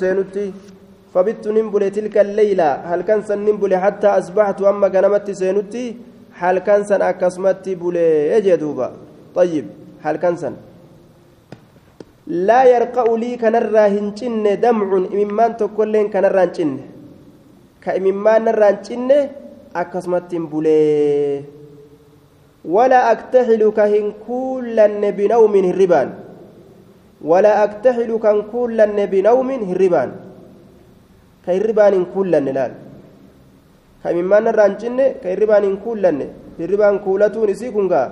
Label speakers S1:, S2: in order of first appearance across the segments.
S1: seenutti fabittu nimbule tilka lleyla halkan san nimbule hattaa asbaxtu hamma ganamatti seenutti halkan san akkasumatti bulee jee duuba ayyib halkan san laa yarqa'u lii kanarraa hin cinne damcun imimmaan tokkoilleen kanarraa hin cinne ka imimmaan narraa hin cinne akkasumatti hin bulee ولا أكتحل كهن كلا بنوم هربان ولا أكتحل كان كلا بنوم هربان. كهربان كلا لال كمما نرانجن كهربان كلا هربان كولتون سيكونغا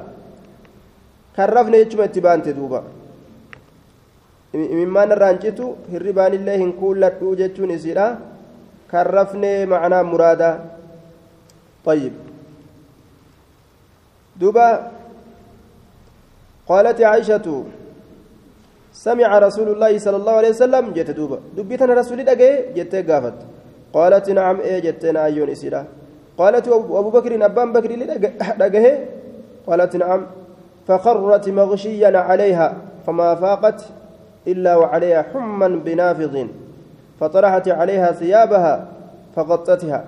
S1: كرفنا يجمع تبان تدوبا مما نرانجتو هربان الله كلا توجتون سيرا كرفنا معنا مرادا. طيب. دوبا. قالت عائشة سمع رسول الله صلى الله عليه وسلم جت دوبا. دبيتنا رسول دقي جت قافت. قالت نعم إيه جتنا أيون إسيرا. قالت أبو بكر أبان بكر دقه قالت نعم. فخرت مغشيا عليها فما فاقت إلا وعليها حما بنافض فطرحت عليها ثيابها فغطتها.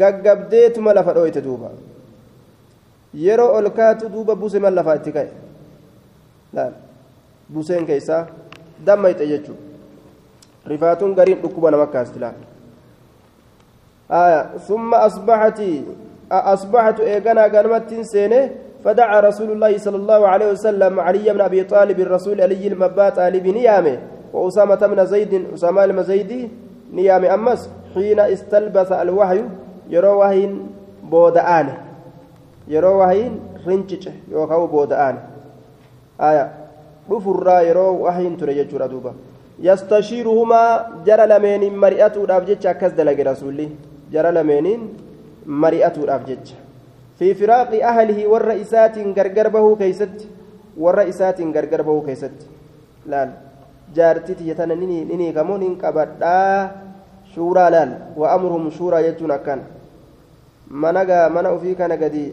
S1: ققبديت ملفت أويت دوبا. buse man lafaa itti ka'e laal buseen keessaa dammayxe jechuudha rifaatuun gariin dhukkuba nama kaasti laal ثم أصبحت أصبحت إيغانا غنمت سينه فدعا رسول الله صلى الله عليه وسلم علي بن أبي طالب الرسول علي المبات علي بن نيامه وأسامة بن زيد أسامة المزيدي نيامه أمس حين استلبث الوحي يرى وحي بودآنه yeroo wahiin rincice yookaan booda'aan aya dhufurraa yeroo wahiin ture jechuudha duuba yastashiiruhumaa jara lameeniin mari'atuudhaaf jecha akkas dalage rasuulli jara lameeniin mari'atuudhaaf jecha fi firaaqi ahlihi warra isaatiin gargar bahuu keeysatti warra isaatiin gargar bahuu keeysatti laal jaartiti yatana ninii kamuun hin qabadhaa shuuraa laal wa amruhum shuuraa jechuun akkan managa mana ofii kana gadi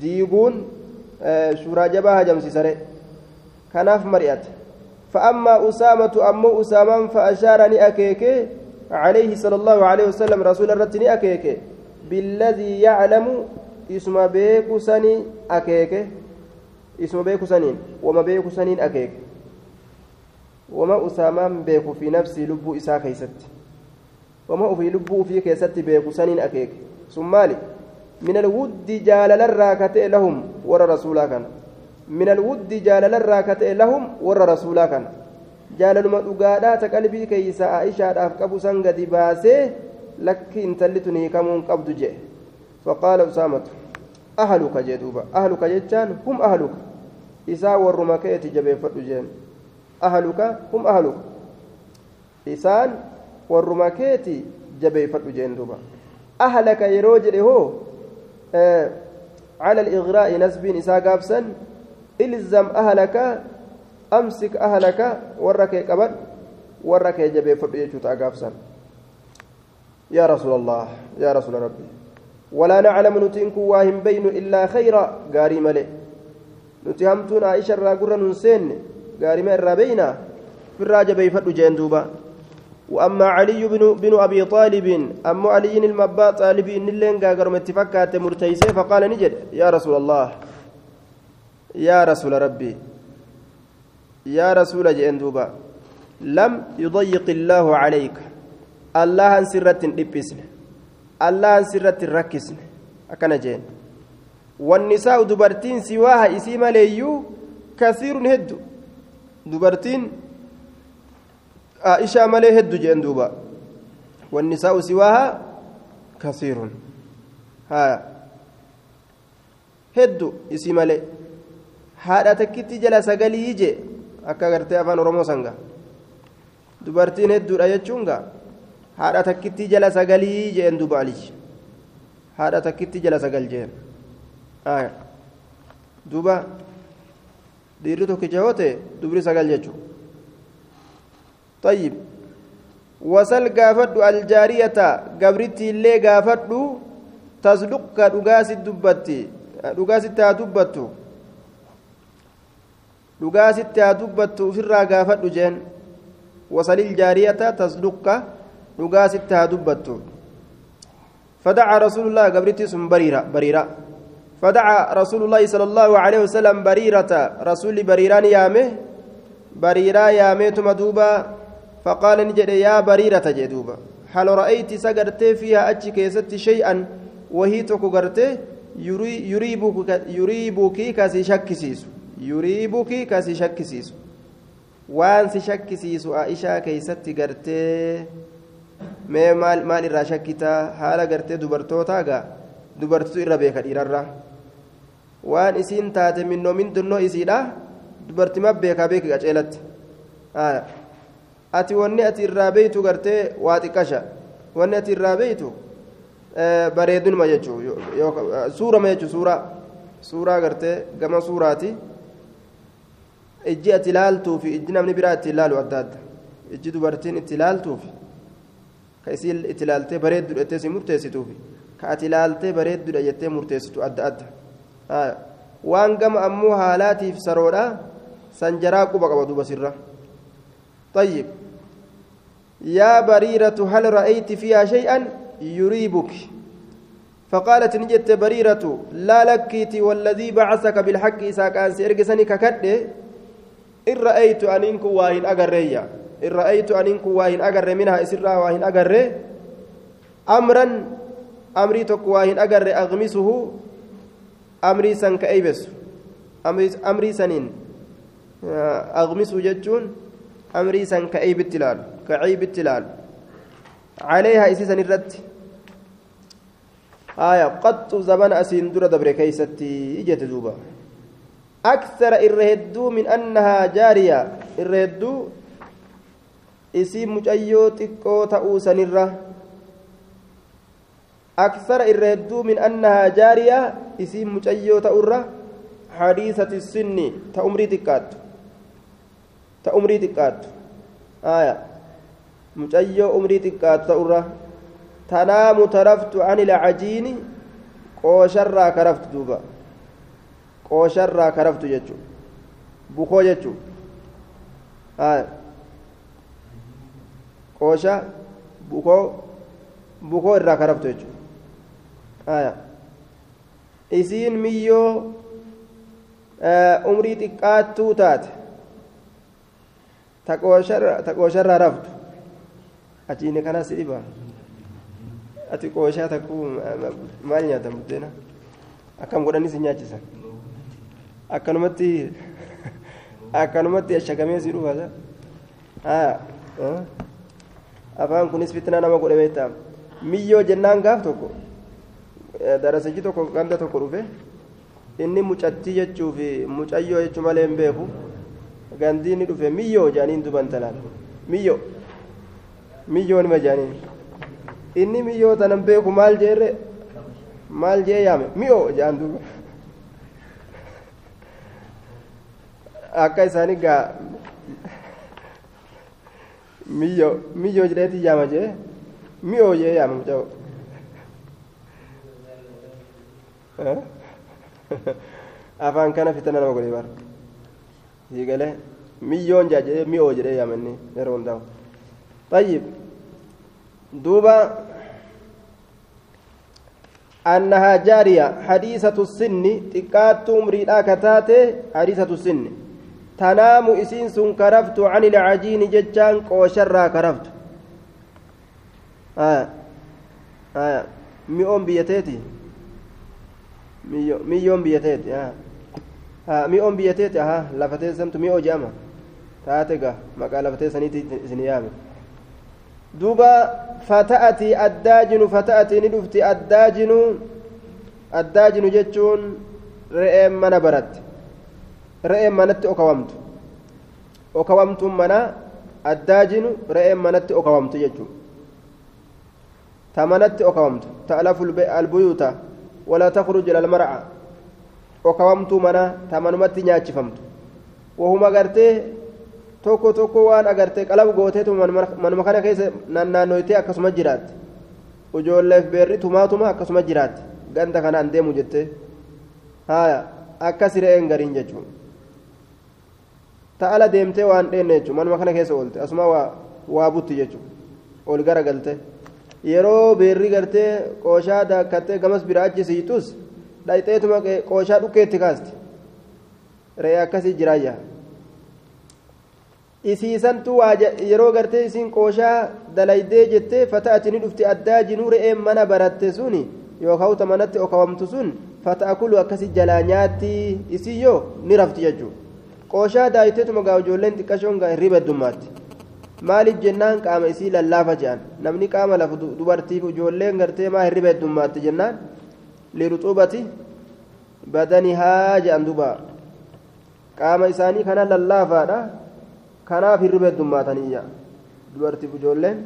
S1: diiguun suuraa jabaa hajamsiisare kanaaf mari'ate. فأما أسامة أمو أسامان فأشارني أكيك عليه صلى الله عليه وسلم رسول الرتني أكيك بالذي يعلم اسم بيك سني أكيك اسم بيك سنين وما بيك سنين أكيك وما أسامان بيك في نفسي لب إسا كيست وما في لب في كيست بيك سنين أكيك ثم من الود جالل الراكتئ لهم ور رسولا كان من الود جالل الراكتئ لهم ور رسولا كان. جالل مدغادا تقلبي كيسا عائشة أفقب سنغد باسه لك انتلتني كمون قبض جي فقال أسامة أهلك جدوبا أهلك جتان هم أهلك. إسا ورمكيت جبي فدجين أهلك هم أهلك. إسان ورمكيت جبي فدجين دوبا. أهلك يروجل آه على الإغراء نسب إلزم أهلك أمسك أهلك ورك قبل ورك جبي فرجيتو قابسا يا رسول الله يا رسول ربي. ولا نعلم نتنك واهم بين إلا خيرا قاري ملئ. نتهمتون عائشة راقرا ننسين قاري مئر بينا في الراجة بيفر جندوبا وأما علي بن, بن أبي طالب أما علي المبا طالب إن اللين قاقر متفكات مرتيسي فقال نجد يا رسول الله. يا رسول ربي يا رسول جندوبا لم يضيق الله عليك. الله أن سرة إبسن الله أن سرة ركسن أكن جين والنساء دبرتين سواها إسيما ليو كثير هد دبرتين عائشة ملي هد جين دوبا. والنساء سواها كثير. ها. هد اسي ملي haadha takkitti jala sagalii je akka gartee afaan oromoo sanga dubartiin hedduudha jechuun gaa haadha takkitti jala sagalii jeen duba alii haadha takkitti jala sagal jeen duba dhiirri tokkicha yoo ta'e dubri sagal jechuudha طيب وسل غافد الجارية غبرتي اللي غافد تصدق دغاس دبتي دغاس تا دبتو dhugaasitti haa dubbattu ofirraa gaafadhu jeen. Wasalil jaariyata tasdukka dhugaasitti haa dubbattu. فدعا رسول الله قبرتي سم بريرة بريرة فدعا رسول الله صلى الله عليه وسلم بريرة رسول بريران يامه بريرة يامه مدوبة فقال نجد يا بريرة جدوبة هل رأيت سقرت فيها أتش كيست شيئا وهي تكو يريبك يريبك كاسي شكسيسو yuriibuki ka si shakkisiisu. Waan si shakkisiisu aishaa keeysatti gartee mee maal irraa shakkitaa haala gartee dubartootaa gaa? Dubartitu irra beeka dhiirarraa waan isiin taate minnoo mindunnoo isiidha dubartima beekaa beeki qaceelatti ati wanni ati irraa beeytu gartee waa xiqqasha. Wanni ati irraa beeytu bareedunuma jechuu suurama jechuu suuraa suuraa gartee gama suuraati ijji ati ilaaltuu fi ijji namni biraa itti ilaalu adda adda ijji dubartiin itti ilaaltuufi ka isii itti ilaaltee bareeddudha jettee si murteessituufi ka ati ilaaltee bareeddudha jettee murteessitu adda adda waan gama ammoo haalaatiif saroodha sanjaraa quba qaba duba sirra طيب يا بريرة هل رأيت فيها شيئا يريبك فقالت نجت بريرة لا لكيتي والذي بعثك بالحق إذا كان سيرجسني ككده إن رأيت أنك واهن أجريا إن رأيت أنك واهن أجر منها إسرا واهن أجر أمرا أمري تك واهن أجر أغمسه أمري سن كأيبس أمري سنين أغمسه جتون أمري سن كأيب التلال كعيب التلال عليها إسيسا الرد آية قط زمن أسين در دبر كيستي إجت دوبا أكثر الرهدو من أنها جارية. الرهدو isii mucayyoo xiqqoo ta'uu sanirra أكثر الردو من أنها جارية اسم مجيو تأرة حديثة السن تأمري تكات. تأمري تكات. آية. مجيو أمري تكات تأرة تنام ترفت عن العجين. قوشرا كرفت دوبا. كرفت جتشو بكو جتشو آية qoosha bukoo bukoo irraa karaftu jechuudha isiin miyyoo umrii xiqqaattuu taate ta qoosharraa raftu achiine kanas dhiba ati qooshaa takkuu maal nyaatan buddeena akkam godhanii si nyaachisan akkanumatti akkanumatti ashakamee si dhufa afaan kunis fitnaa nama godhe beektaa miyyoo jennaan gaaf tokko darasajji tokko ganda tokko dhufe inni mucattii jechuu fi mucayyoo jechuu malee hin beeku gandii inni dhufe miyyoo jaaniin duban talaan miyyoo miyyoo nima jaaniin inni miyyoo tanan beeku maal jeerre maal jee yaame mi'oo jaan duuba akka isaanii gaa miyyo miyyo jedheeti yaama jee miyoo jee yaama muca'u afaan kana fitana nama godhe bara hiigalee miyyoon jaa jedhee miyoo jedhee yaama inni yeroo hundaa'u طيب دوبا أنها جارية حديثة السن تكات مريدا كتاتي حديثة السن تنام إسين سن كرفت عن العجين ججان قوشرا كرفت. آه. آه. ميون بيتيتي. ميون بيتيتي. آه. آه. ميون بيتيتي. آه. لفتي سمت ميو جامع. تاتيكا. مقا لفتي سنيتي سنيامي. دوبا فتأتي الداجن فتأتي ندفتي الداجن. الداجن جتشون رئيم من برت re'een manatti okawamtu okawamtuun mana addaajinu re'een manatti okawamtu jechuudha. Ta manatti okawamtu ta'alafu albuyuuta walaa takhruj ila almar'a okawamtuu mana ta manumatti nyaachifamtu. Wahuma agartee tokko tokko waan agartee qalab gooteetu manuma kana keessa naannoytee akkasuma jiraatte ijoolleef beerri tumaatuma akkasuma jiraatte ganda kanaan deemu jettee. Haaya akkas re'een gariin jechuudha ta'ala deemtee waan dheenne jechuudha manuma kana keessa oolte asuma waa butti jechuudha ol gara galte. Yeroo beerri gartee qooshaa daakkattee gamas biraa achi siitus dhayxeetuma qooshaa dhukkeetti kaasti. Re'ee akkasii jiraayya isiisantu yeroo gartee isiin qooshaa dalaydee jettee fata'ati ni dhufti addaa jinuu re'een mana baratte suni yookaan manatti okawamtu sun fata'akulu akkasii jalaa nyaatti isii ni rafti jechuudha qooshaa daayiteetuma gaa ijoolleen xiqqashoon gaa hirriba heddummaatti maaliif jennaan qaama isii lallaafa jedhan namni qaama lafa dubartiif ijoolleen gartee maa hirriba heddummaatti jennaan liruxuubati badanihaa jedhan duba qaama isaanii kana lallaafaadha kanaaf hirriba heddummaataniiyya dubartiif ijoolleen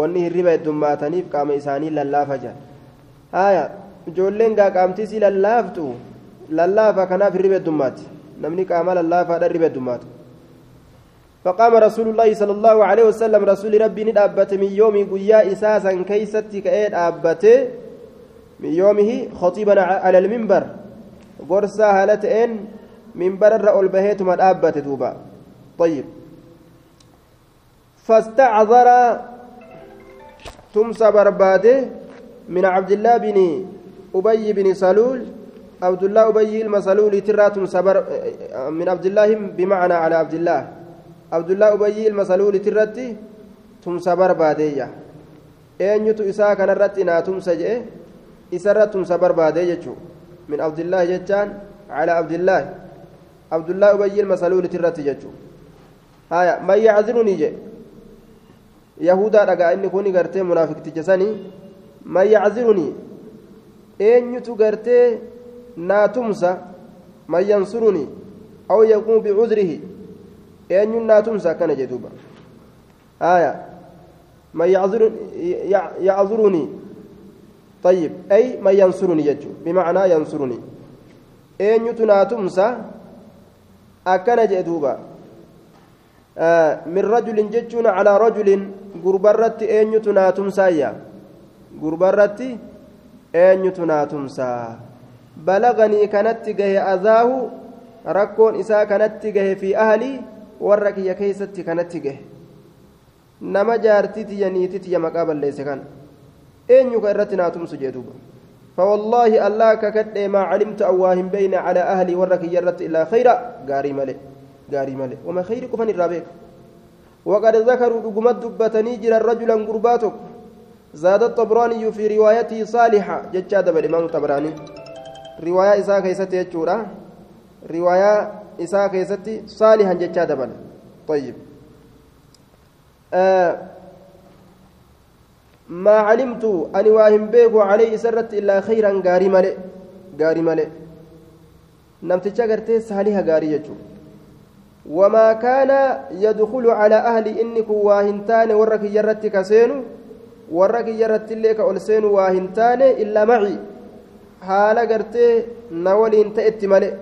S1: wanni hirriba heddummaataniif qaama isaanii lallaafa jedhan haaya ijoolleen gaa qaamtiisii lallaaftu lallaafa kanaaf hirriba heddummaati namni qaama lallaafaadha hirriba heddummaatu فقام رسول الله صلى الله عليه وسلم رسول ربي ندابت من يوم قيا إساسا كيستي كأيد أبته من يومه خطيبا على المنبر قرصا هالتين منبر الرأول بهيت من أبت دوبا طيب فاستعذر تمسى برباده من عبد الله بن أبي بن سلول عبد الله أبي المسلول ترات سبر من عبد الله بمعنى على عبد الله عبد الله أبي المسلول ترتي تمسى بربادية eenyutu isaa kanarratti naa tumsa jedhe isarra tumsa barbaadee jechuu min abdillaahi jechaan calaa abdillaahi abdullaahi ubayyi ilmasaluuliti irratti jechuu haya man yacdirunii jedhe yahudaa dhagaa inni kun gartee munaafikticha sanii man yacdirunii eenyutu gartee naa tumsa man yansurunii aw yaqumu bicudrihi eenyun naa tumsa akkana jedhuuba haya من يعذرني طيب أي من ينصرني يجو بمعنى ينصرني أين يتنا تمسى أكن جدوبا آه من رجل ججون على رجل غربرت أين يتنا تمسى يا غربرت أين يتنا تمسى بلغني كانت جه أذاه ركون إسا كانت جه في أهلي ورك يا كيست كانت جه tiyya maqaa balleesse kan eenyu ka irratti naa tumsu jee duuba فوالله الله ككد ما علمت أواهم بين على أهلي ورك يرت إلا خيرا. قاري ملئ قاري ملئ وما خير كفن الرابيك. وقد ذكروا رقمت دبتني جرى رجلا قرباتك. زاد الطبراني في روايته صالحة. جتشاد بالإمام الطبراني رواية إساء كيستي يجورا رواية إساء كيستي صالحا جتشاد بل طيب آه ما علمت أني واهم بيكو عليه سرت إلا خيرا غاري ملئ غاري ملئ نمتجا غرتي سالها غاري يجو وما كان يدخل على أهل إنك واهنتان ورك يرت كسين ورك يرت لك ألسين واهنتان إلا معي حال غرتي نولين تأتي ملئ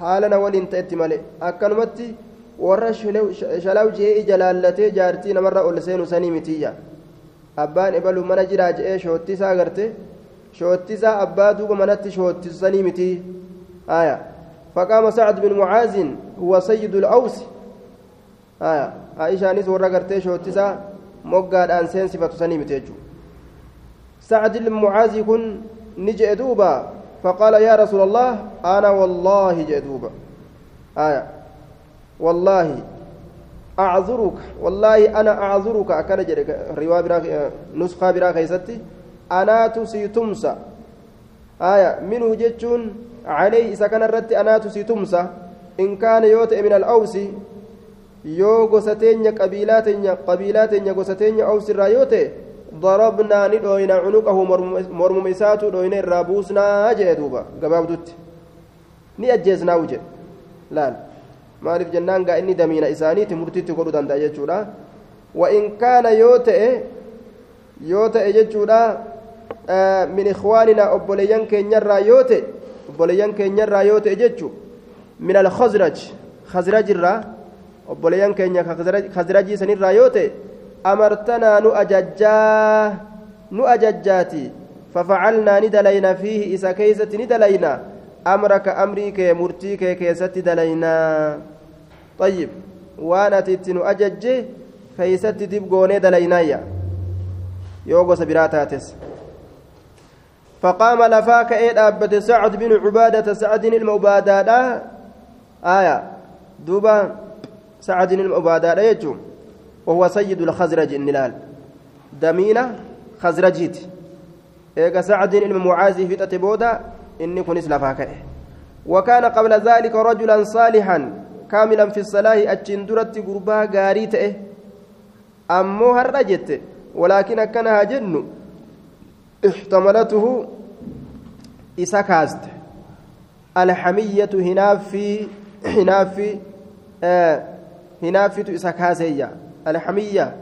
S1: حال نولين تأتي ملئ أكنمتي warra shalaw jee jalaallatee jaartii namarra ol seenu sanii mitiyya abbaan ebalu mana jiraa je'ee shoottisaa agarte shoottisaa abbaa duuba manatti shoottisanii mitii aya فقام سعد بن معاذ هو سيد الأوس آية عائشة نس ورا غرتي شوتسا موغاد أن سين صفة سني متيجو سعد بن معاذ نجي دوبا فقال يا رسول الله أنا والله جدوبا آية. والله أعذرك. والله أنا أعذرك. أكن رواية برا نسخة برا كيستي أنا تسي تمسى آية. منه جتون عليه إذا كان الرد أنا تسي تمسى إن كان يوت من الأوس yoo gosateenya qabiilaateenya qabiilaateenya gosateenya awsirraa yoo ta'e mormuma isaatu dhooyna irraa buusnaa jee duuba gabaabdutti ni ajjeesnaawu jedhe laal maaliif jennaan gaa inni damiina isaaniiti murtiitti godhuu danda'a jechuudha ta'e yoo ta'e jechuudha min ikhwaaninaa obboleeyyan keenyarraa yoo ta'e obboleeyyan keenyarraa yoo ta'e jechu min alkhazraj khazrajirraa obboleeyyan keenya khazrajii sanirraa yoo ta'e ni dalayna fiihi isa keeysatti ni dalayna amraka amrii kee murtii kee keessatti dalaynaa طيب ajajje keeysatti dib goonee dalaynaayya yoo gosa biraa taates فقام لفاك إيه أبت سعد بن عبادة سعد المعبادة آية دوبا سعد المعبادة يجوم وهو سيد الخزرج النلال. دمينة خزرجيت. إيقا سعد المعازي في تتبودا إني كنس لفاك وكان قبل ذلك رجلا صالحا كاملا في الصلاة أتشن درت قربا غاريت أمو هرجت ولكن أكنها جن احتملته إسكاست الحمية هنا في هنا في آه هنا في إسكاسية الحمية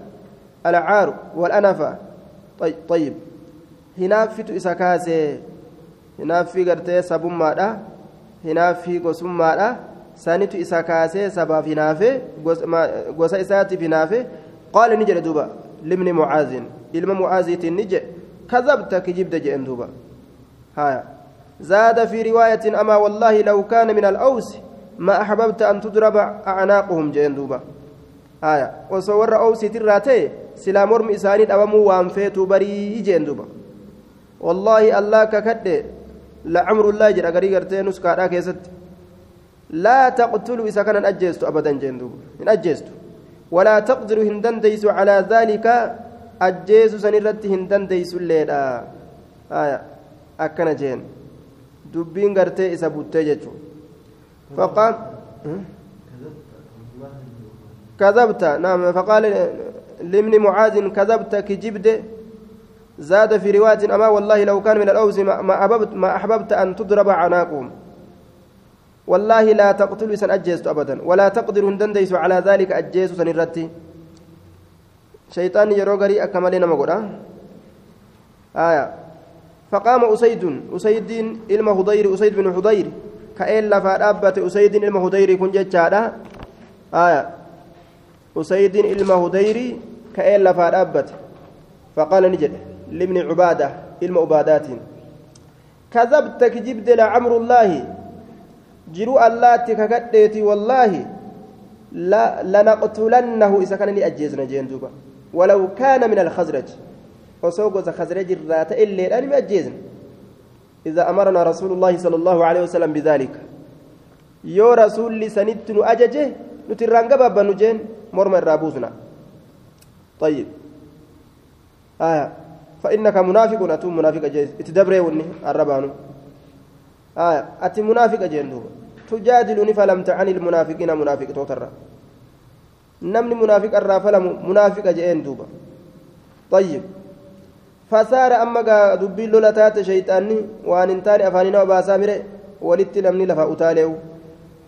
S1: العار والأنفة. طيب طيب. هنا في إسكاسي هنا في قرتي سبما هنا في قسمة sanitu isa kaasee sabaaf hinaafe gosa isaatiif hinaafe qaala ni jedhe duuba limni mucaazin ilma mucaaziitiin ni jedhe كذبت كجبت جئن دوبا. هايا. زاد في رواية أما والله لو كان من الأوس ما أحببت أن تضرب أعناقهم جئن دوبا هايا وصور أوسي تراتي سلا مرم إساني أبمو وانفيتو بري جئن دوبا والله الله ككد لعمر الله جرى غري غرتي نسكا كيست لا تقتلوا إذا كان أجيست أبدا جندوب إن أجيست ولا تقدروا هندن ديس على ذلك أجيس سنرت هندن ديس الليلة آية أكنا جين دبين غرتي إذا بوتي فقال كذبت. نعم فقال لمن معاذ كذبت كجبد. زاد في رواية أما والله لو كان من الأوز ما أحببت, ما أحببت أن تضرب عناقهم. والله لا تقتلوا سن أجيست أبدا ولا تقدروا دنديس على ذلك أجيس سن الرتي شيطان يروغري أكمل نمغورا آية. فقام أسيد أسيد إلما هضير أسيد بن هضير كأين لفا أبت أسيد إلما هضير كن جتشادا آية. أسيد إلما هضير كأين لفا فقال نجد لابن عبادة إلما عبادات كذبتك جبد لعمر الله kakadheeti wallaahi lanaqtulannahu isa kana ni ajjeesna jeen duuba walaw kaana min alkhazraj osoo gosa khazraj irraa ta'e illeedhaan ni ajjeesna إذا أمرنا رسول الله صلى الله عليه وسلم بذلك يو رسول سنت أججه نتران قبابا نجين مرمى الرابوسنا. طيب. آه. فإنك منافق أتوم منافق جيز اتدبري وني الربانو. آه. أتي منافق دوبا تجادلني فلم تعن المنافقين منافق توتر نمني منافق الرافلم منافق جئين دوبا طيب. فصار أما دبي لولا تات شيطاني وأن انتاني أفانينا وباسامره ولت نمني لفا أتاليو.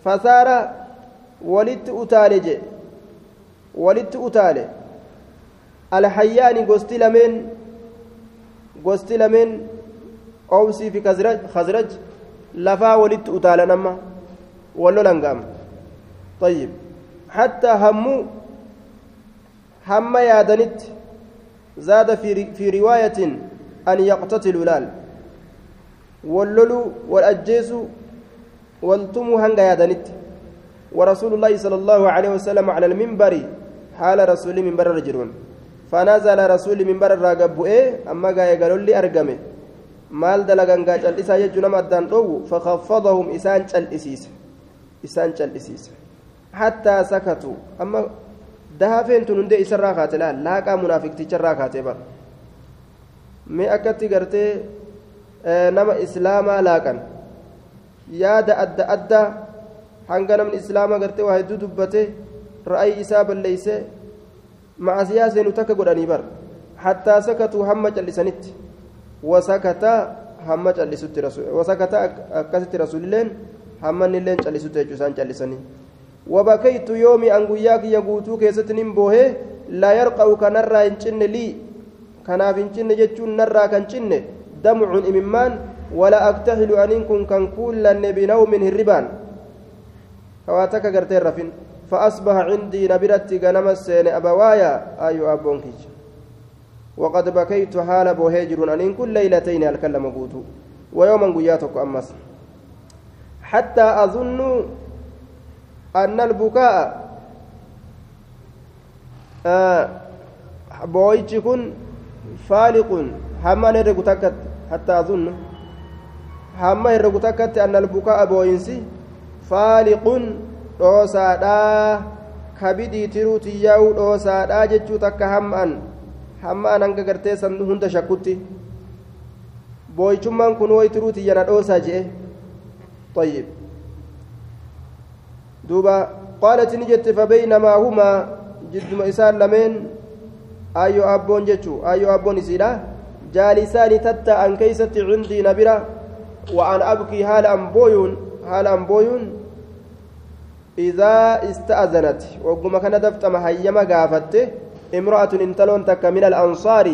S1: فصار ولت أتالي جي. ولت أتالي الحيان قستي لمن قستي لمن أوسي في خزرج خزرج لفا ولت أتالي نما ولولا قام طيب حتى همو هم يادنت زاد في في رواية أن يقتتلوا لال واللولو والأجيس والتمو هنغا يادنت ورسول الله صلى الله عليه وسلم على المنبر حال رسول منبر الرجلون فنزل رسول منبر الراقب إيه أما قاية قالوا لي أرقمه gaa cal'isaa jechuun nama addaan dhoowwu fakkaffadahum isaan cal'isiise isaan cal'isiise hattaa sakatu amma daafeen tun hundee isarraa kaate laal laaqaa munaafiqticharraa kaatee bara mee akkatti gartee nama islaamaa laaqan yaada adda addaa hanga namni islaamaa gartee waa hedduu dubbate ra'ayi isaa balleeyse macasiyaa seenu takka godhanii bara. Hattaa sakatuu hamma cal'isanitti wasakata hamma cal'isutti wasakata akkasitti rasuulilleen hammanni illeen callisuutu jechuun isaan callisanii. Wabakaytu yoomi an guyyaa kiyya guutuu keessatti nin boohee laa yarqa'u kanarraa hin cinne lii. Kanaaf hin cinne jechuun narraa kan cinne damcun imimmaan wala aktahilu aniin kun kan kuullanne binawmin hirribaan. Kawaa takka gartee rafin فأصبح عندي نبرت غنم السين أبوايا أيو أبونكيج وقد بكيت حال بوهيجر أن كل ليلتين الكلم قوتو. ويوما قياتك أمس. حتى أظن أن البكاء آه بويتش كن فالق حما نرق تكت حتى أظن. حما نرق تكت أن البكاء بوينسي فالق dhoosaadhaa kabidii tiruu tiyyaa'uu dhoosaadhaa jechuu takka ham'an ham'an hanga gartee san hunda shakkutti booyichummaan kun way tiruu tiyyana dhoosaa je'e طيب دوبا قالت نجت فبينما هما جد إسان لمن أيو أبون جتشو أيو أبون إسيلا جالسان تتا أن كيست عندي نبرة وأن أبكي هال أمبويون هال أمبويون إذا استأذنت وقم كان دفت مهيما قافت امرأة انتلون تك من الأنصار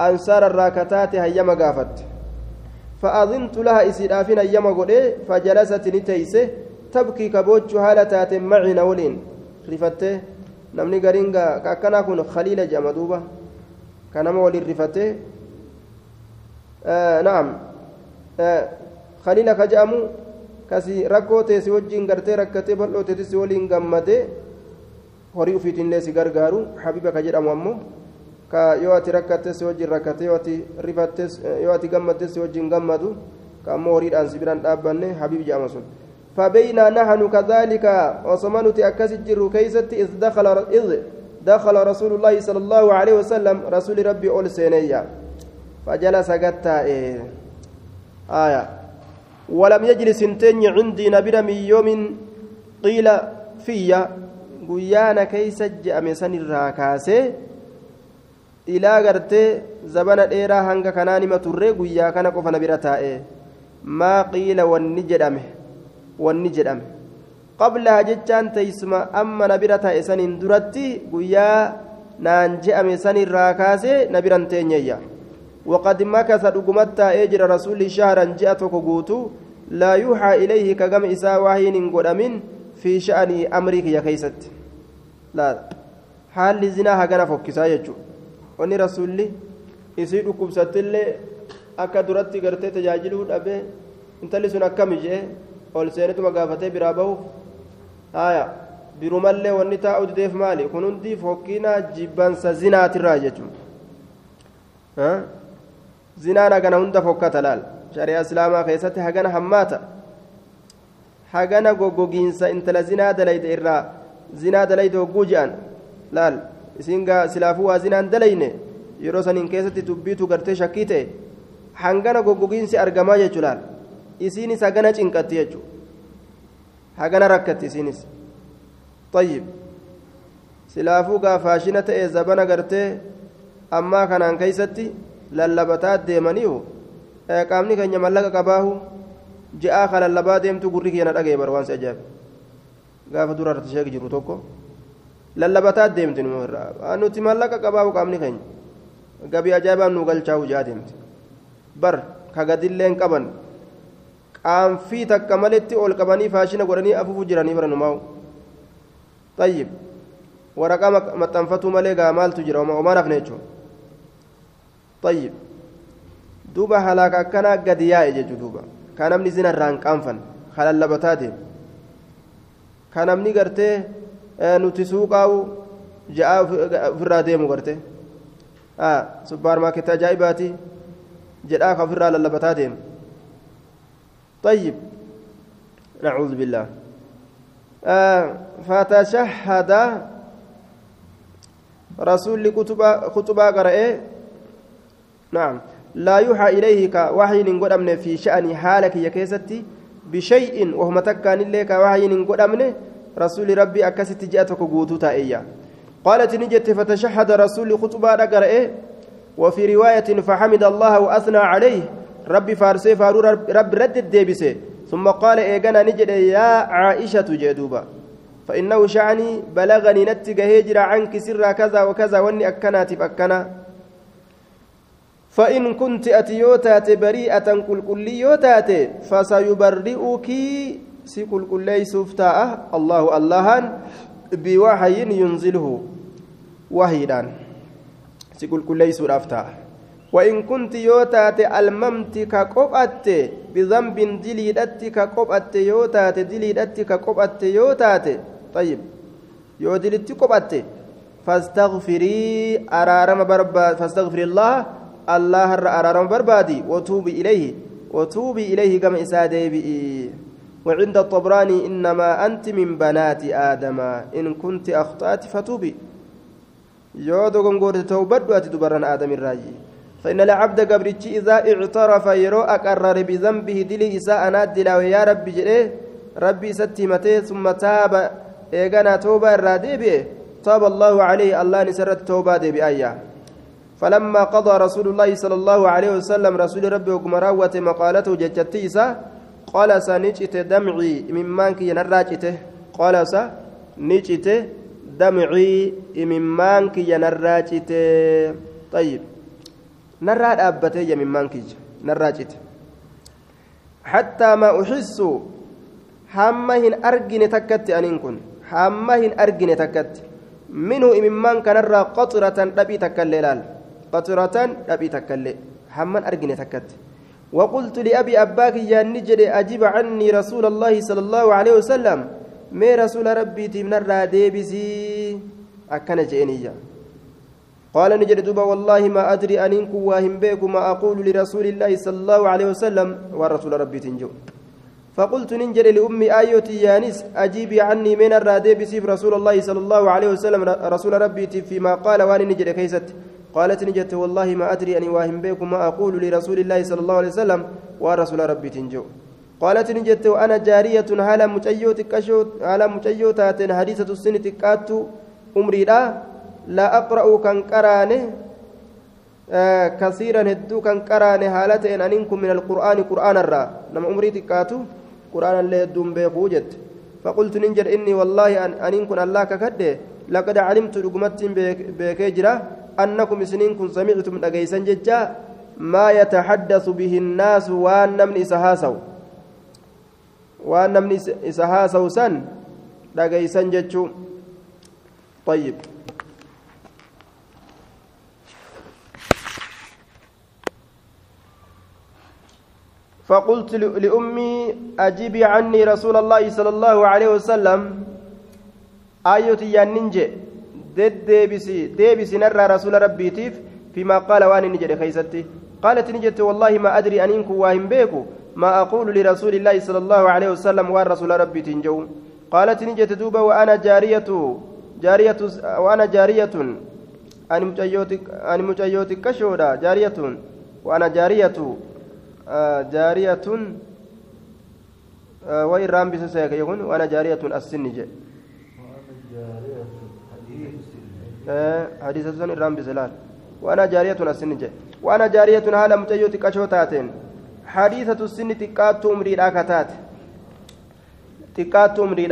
S1: أنصار الراكتات هيما قافت. فأذنت لها إسرافين أيما قولي فجلست نتيسه تبكي كبوج هالتات معي نولين. رفته namni gariin akkanaa kun khaliila jedhama duuba ka nama waliin rifatee naam khaliila ka jedhamu kasi rakkoo teessi wajjiin gartee rakkatee bal'oo teessi waliin gammadee horii ufiitillee si gargaaru habiba ka jedhamu ammoo ka yoo ati rakkattes wajjiin rakkatee yoo ati rifattes yoo ati gammaddes wajjiin gammadu ka ammoo horiidhaan si biraan dhaabbanne habib jedhama sun فبينا نحن كذلك وصمنت أكس الجر كيست إذ دخل إذ دخل رسول الله صلى الله عليه وسلم رسول ربي أول سينيا فجلس إيه ولم يجلس انتني عندي نبر من يوم قيل فيا guyyaana keeysa je'ame sanirraa kaasee ilaa gartee zabana dheeraa hanga kanaa nima turre guyyaa kana qofa na bira taa'e maa qiila wanni jedhame wanni jedhame qablaha jechaan teeysuma amma na bira taa'e saniin duratti guyyaa naan je'ame sanirraa kaasee na biran teenyeyya وقد مكث دغمتا اجر رسول شهرا جاءتك غوتو لا يوحى اليه كغم اسا وحين غدمن في شأن امرك يا كيست لا حال زنا هغنا فكسا يجو وني رسول isii dhukkubsattillee akka duratti gartee tajaajiluu dhabe intalli sun akkami jee ol seenituma gaafatee biraa bahuuf haya birumallee wanni taa'u dideef maali kun hundi fokkiina jibbansa zinaatirraa jechuudha zinaan hagana hunda fokkata laal shari'a islaamaa keessatti hagana hammaata hagana goggogiinsa intala zinaa dalayde irraa zinaa dalayde hogguu je'an laal isiin gaa silaafuu waa zinaan dalayne yeroo saniin keessatti dubbiitu gartee shakkii ta'e hangana goggogiinsi argamaa jechuudha laal isiinis hagana cinqatti jechuudha hagana rakkatti isiinis طيب silaafuu gaa ta'e zabana gartee ammaa kanaan keeysatti lallabataa deemaniihu qaamni keenya mallaqa qabaahu ji'aa ka lallabaa deemtu gurri keenya dhaga'e bar waan si ajaa'ibe gaafa dura irratti sheek jiru tokko lallabataa deemti nuti mallaqa qabaahu qaamni keenya gabii ajaa'ibaan nu galchaa'u ji'aa deemti bar ka gadilleen qaban qaanfii takka maletti ol qabanii faashina godhanii afuufu jiranii bara numaa'u طيب waraqaa maxxanfatuu malee gaa maaltu jira omaan hafne jechuudha طيب akkanaa gadi yaa'e jechuu duuba ka namni zina irraan qaanfan halallabataa deemu ka namni gartee nuti suuqaa'u ja'a ofirraa deemu gartee suppaarmaarkeetii ajaa'ibaati jedhaa ka ofirraa lallabataa deemu طيب نعوذ بالله آه فتشهد رسول خطبة قرأ نعم. لا يوحى إليه كوحي قدمن في شأن حالك يا كيستي بشيء وهم تكان لك وحي قدمن رسول ربي أكست جاءتك قوتو تائيا قالت نجت فتشهد رسول خطبة قرأ وفي رواية فحمد الله وأثنى عليه. ربي فارسي فارو رب رد الديبسي. ثم قال إيقنا نجد يا عائشة جدوبا فإنه شعني بلغني نتج هجر عنك سر كذا وكذا وإني أكنات أكنا فإن كنت أتيوتات بريئة كل كل يوتات فسيبرئك سكل كل سفتاء الله الله بوحي ينزله وحيدا سكل كل سرافتا وإن كنت يوتات الممت كقبأت بذنب دليدت كقبأت يوتات دليدت كقبأت يوتات. طيب yoo dilitti qophatte fastaghfirii araarama barbaad fastaghfiri allaharra araarama barbaadi watuubi ilayhi watuubi ilayhi gama isaa deebi'i وعند الطبراني إنما أنت من بنات آدم. إن كنت أخطأت فتوبي. يودو غنغور توبد واتدبرن آدم الراجي فإن العبد قبرتي إذا اعترف يرو أقرر بذنبه دلي إساء نادي يا ربي جريه ربي ستي متي ثم تاب. إيغانا توبة الرادي تاب الله عليه الله نسرت توبة دي بآية فلما قضى رسول الله صلى الله عليه وسلم رسول ربي وكمراوة مقالته جتتيسا قال سنجت دمعي ممانك ينراجته قال سنجت دمعي ممانك ينراجته طيب narraa dhaabbatee yamimmaan kiyya narraa cite hattaa ma uxissu hamma hin argine takkatti aniin kun hamma hin argine takkatti minhu qaxiratan dhabii takkaillee hamman argine takkatti. وقلت لأبي أباك يا نجد أجيب عني رسول الله صلى الله عليه وسلم ما رسول ربي تمنى الراديبسي أكن جئنيا قال نجد دوبا والله ما أدري أن إنكم واهم بيكم ما أقول لرسول الله صلى الله عليه وسلم ورسول ربي تنجو فقلت ننجر لأمي آيوتي يانس أجيبي عني من الرادي بسيف رسول الله صلى الله عليه وسلم رسول ربي فيما قال واني نجر كيست قالت نجت والله ما أدري أن واهم بيكم ما أقول لرسول الله صلى الله عليه وسلم ورسول ربي تنجو. قالت نجت وأنا جارية هالا مجيوت كشوت هالا مجيوتات حديثة السنة كاتو أمري لا لا أقرأ كان قرانه آه كثيرا هدو كان قرانه حالتين أنكم من القرآن قرآن الرا. نما أمري تكاتو قرآن اللي هدوم بيقوجت فقلت ننجر إني والله أن أنكم الله ككده لقد علمت رقمت بكجرة أنكم سنين كن سمعتم أجيسا ججا ما يتحدث به الناس وأن من إسهاسوا وأن من إسهاسوا سن أجيسا ججو. طيب. فقلت لأمي أجيبي عني رسول الله صلى الله عليه وسلم. آية يننجي دد ديبسي ديبسي نرى رسول ربي تيف فيما قال وأنا نجد خيستي قالت نجت والله ما أدري أن إنكم واهم بيكو ما أقول لرسول الله صلى الله عليه وسلم والرسول ربي تنجو قالت نجت دوبا وأنا جارية جارية وأنا جارية أنا مجيوتك أنا مجيوتك كشودا جارية وأنا جارية جارية وإن رام بسسيك يكون وأنا جارية السن جي حديث سن رام بسلال وأنا جارية السن جي وأنا جارية هالا متيو تكاشو تاتين حديثة السن تكات أمري كتات تكات أمري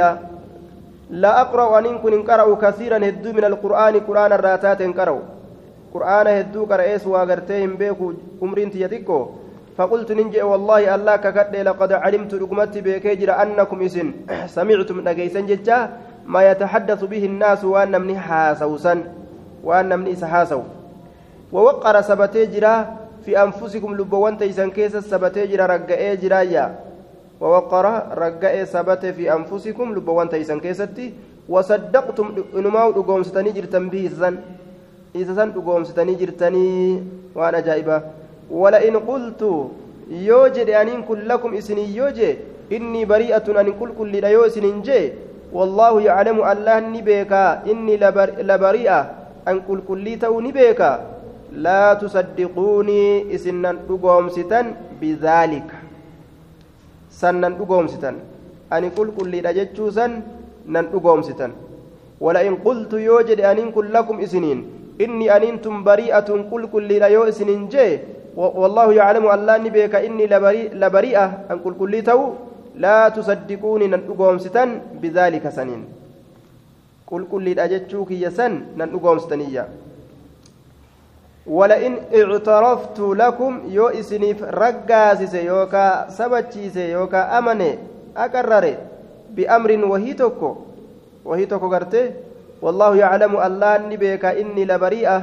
S1: لا أقرأ أن كن قرأ كثيرا هدو من القرآن قرآن الراتات قرأ قرآن هدو قرأيس وغرتهم بيكو أمرين تيتكو فقلت ننجي والله الله ككد لقد علمت رقمت بكيجر أنكم إسن سمعتم نجيسا ججا ما يتحدث به الناس وأن من حاسوسا وأن من إسحاسو ووقر سبتي جرا في أنفسكم لبوان تيسان كيس سبتي جرا رقائي جرايا. ووقر رقائي سبت في أنفسكم لبوان تيسان كيستي وصدقتم إنما رقوم ستني جرتن به إسسان إسسان رقوم ستني جرتني وأنا جائبة. ولئن قلت يوجد أن كن لكم إسني يوجد إني بريئة أن كل كل لا يوسن جي والله يعلم الله نبيكا إني لبريئة أن كل كل تو نبيكا لا تصدقوني إسنا دقوم ستن بذلك. سنن دقوم ستن. أن كل كل لا جتشوسن نن دقوم ستن. ولئن قلت يوجد أن كن لكم إسنين. إني أنتم بريئة كل كل لا يوسن جي. والله يعلم أن لا نبيك إني لبريئة أن كل كل لا تصدقوني ننقوم ستن بذلك سنين. كل كل أجتشوك يسن ننقوم ستنية ولئن اعترفت لكم يو إسنيف رقاسس يوكا سبتشيس يوكا أمني أكرر بأمر وهي توكو وهي والله يعلم لا نبيك إني لبريئة.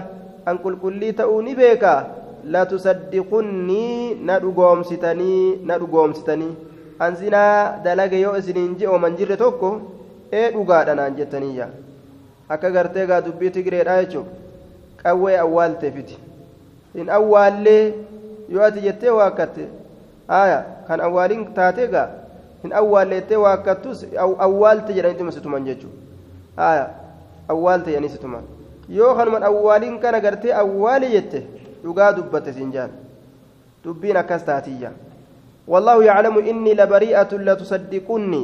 S1: أن كل كل تو نبيك لا تصدقني ندقوم ستني ندقوم ستني an zinaa dalaga yoo isiniin ji'o man jirre tokko ee dhugaadha naan jettaniyya akka gartee gaa dubbii tigreedha jechuun qawwee awwaalteefiti hin awwaallee yoo ati jettee waakkatte aya kan awwaaliin taatee gaa hin awwaalleettee waakkattus awwaalte jedhaniituma situman jechuudha aya awwaalte jedhanii situman yoo kanuman awwaaliin kana gartee awwaali jette dhugaa dubbatte siin jaan dubbiin akkas taatiyya والله يعلم إني لبريئة لتصدقني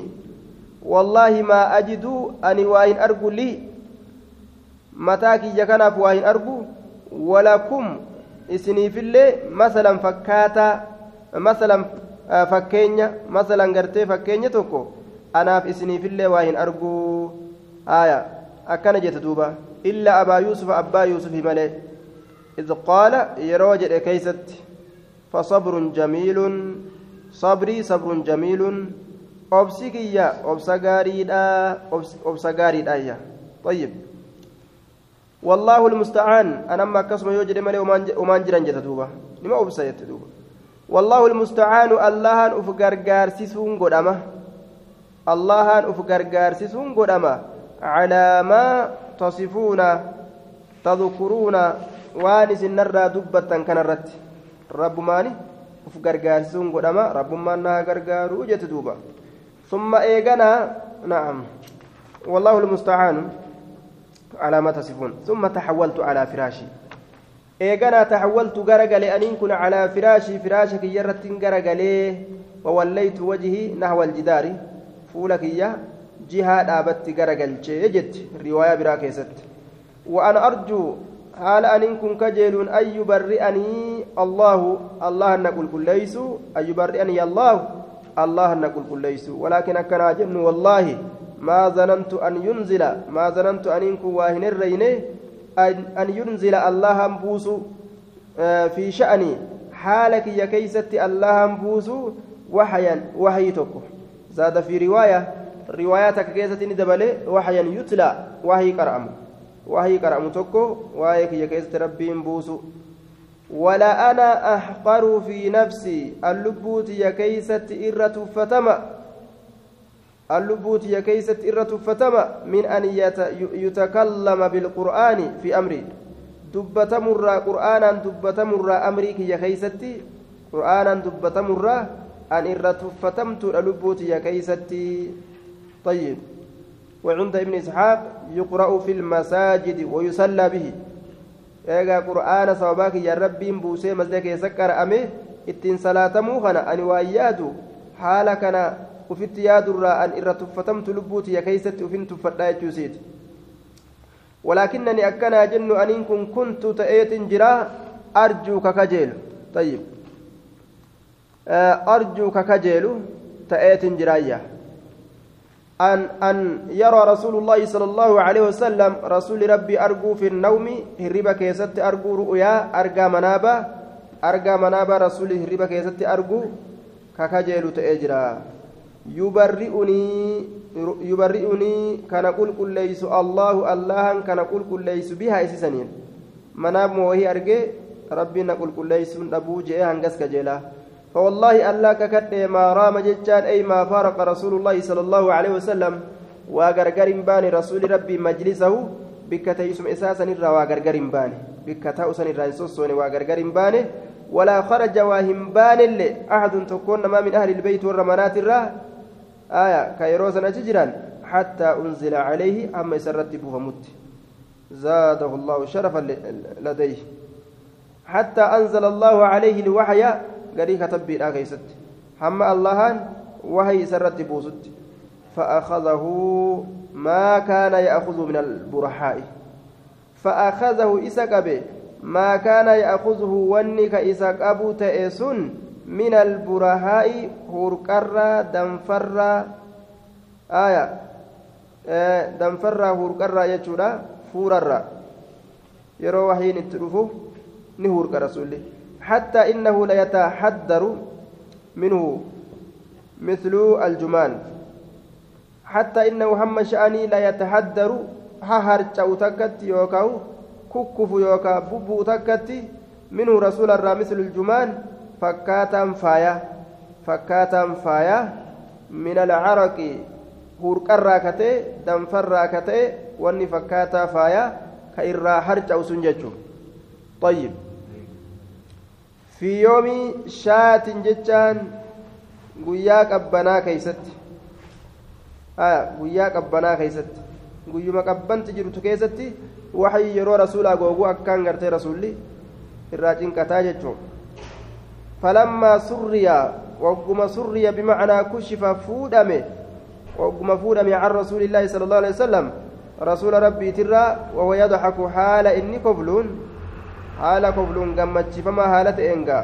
S1: والله ما أجد أني واين أرجو لي متاكي جكنا واين أرجو ولكم إسني في الله مثلا فكاتا مثلا fakkeenya masalan gartee fakkeenya tokko anaaf isiniifillee waa hin arguu aya akkana jette duuba illa abaa yuusufa abbaa yuusufi malee id qaala yeroo jedhe keeysatti fasabrun jamiilun sabrii sabrun jamiilun obsi kiyya obsa طيب والله المستعان أنا ما كسم يوجد ملي ومان جران جت دوبا نما obsa jette duuba. والله المستعان اللهان أف غرغارسيسون غدما اللهان أف غرغارسيسون غدما على ما تصفون تذكرون وانس النرى دبة كان الرت رب ماني غرغارسيسون غدما رب ما نا غرغارو جت دوبا ثم إيغنا نعم والله المستعان على ما تصفون ثم تحولت على فراشي eeganaa garagalee aniin kun calaa firaashii firaasha kiyya irrattiin garagalee wawallaytu wajhii nahwa aljidaari fuula kiyya jihaa dhaabatti garagalchee jetti riwaayaa biraa keessatti وأنا أرجو حال أن كن كجيل أن يبرئني الله؟ الله نقول كل ليس. أن يبرئني الله؟ الله نقول كل ليس. ولكن أكنا جن والله ما ظننت أن ينزل. ما ظننت أن يكون واهن الرينه أن ينزل الله بوس في شأني. حالك يا كيست الله بوس وحيا وحي تكو زاد في رواية. رواياتك كيست ندبل وحيا يتلى. وحي كرأم وحي كرأم تكو وحيك يا كيست ربي بوس ولا أنا أحقر في نفسي اللبوت يا كيست إرة فتما اللبوت يا كيست إرة فتما من أن يتكلم بالقرآن في أمري. دبتمر قرآنا دبتمر أمري يا كيستي قرآنا دبتمر أن إرة فتمت اللبوت يا كيستي طيب. وعند ابن إسحاق يقرأ في المساجد ويصلى به eegaa qur'aana sababaa kiyya rabbiin buusee masjida keessa qara'ame ittiin salaatamuu kana ani waan yaadu haala kana ufitti yaadurraa an irra tuffatamtu lubbuutiya keeysatti ufin tuffadhaa jechuusiiti ولكنني أكنا جن أن كن كنت تأيت جرا أرجو ككجيل طيب أرجو ككجيل تأيت جرايا أن أن يرى رسول الله صلى الله عليه وسلم رسول ربي أرجو في النوم هربا كيست أرجو رؤيا أرجى منابا أرجى منابا رسول هربا كيست أرجو ككجيل تأجرا yubarri'unii kana qulqulleeysu allaahu allahan kana qulqulleeysu bihaa isisaniin manaaf moohii argee rabbiin na qulqulleeysuun dhabuu je'ee hangas kajeelaa فوالله الله ككد ما رام جتان أي ما فارق رسول الله صلى الله عليه وسلم وغرغر باني رسول ربي مجلسه بك تيسم إساسا الرا وغرغر باني بك تاوسن الرا يسوسون وغرغر باني ولا خرج واهم بان أحد تكون ما من أهل البيت والرمانات الرا آية كيروسنا تجران حتى أنزل عليه أما يسرت بوفمت زاده الله شرفا لديه حتى أنزل الله عليه الوحي قري كتب بلا كيست هم الله وهي سرت بوسط فأخذه ما كان يأخذ من البرحاء فأخذه إسكبه ما كان يأخذه ونك إسكابو تأسن من البرهاء هورقرة دنفرة آية دنفرة هورقرة يجورا فوررة يرو وحين التلفو نهورق رسولي حتى إنه ليتحدر منه مثل الجمان حتى إنه هم شأني لا يتحدر ههرجو تكت يوكاو ككف يوكا ببو تكت منه رسول الله مثل الجمان fakkaataan faaya fakkaataan faaya min alcaraqi hurqarraa ka ta'e danfarraa ka ta'e wanni fakkaataa faayaa ka irraa harca'u sun jechuun طيب في يوم شات جتان guyyaa qabbanaa keeysatti guyyaa qabbanaa keeysatti guyyuma qabbanti jirtu keessatti waxii yeroo rasuulaa googuu akkaan gartee rasuulli irraa cinqataa jechuun falammaa surriya wagguma surriya bimacnaa kushifa fuudhame wagguma fuudhame can rasuulillaahi sala allahu alehi wasalam rasuula rabbiitirraa wawa yadxaku haala inni kofluun haala kofluun gammachiifamaa haala ta'eengaa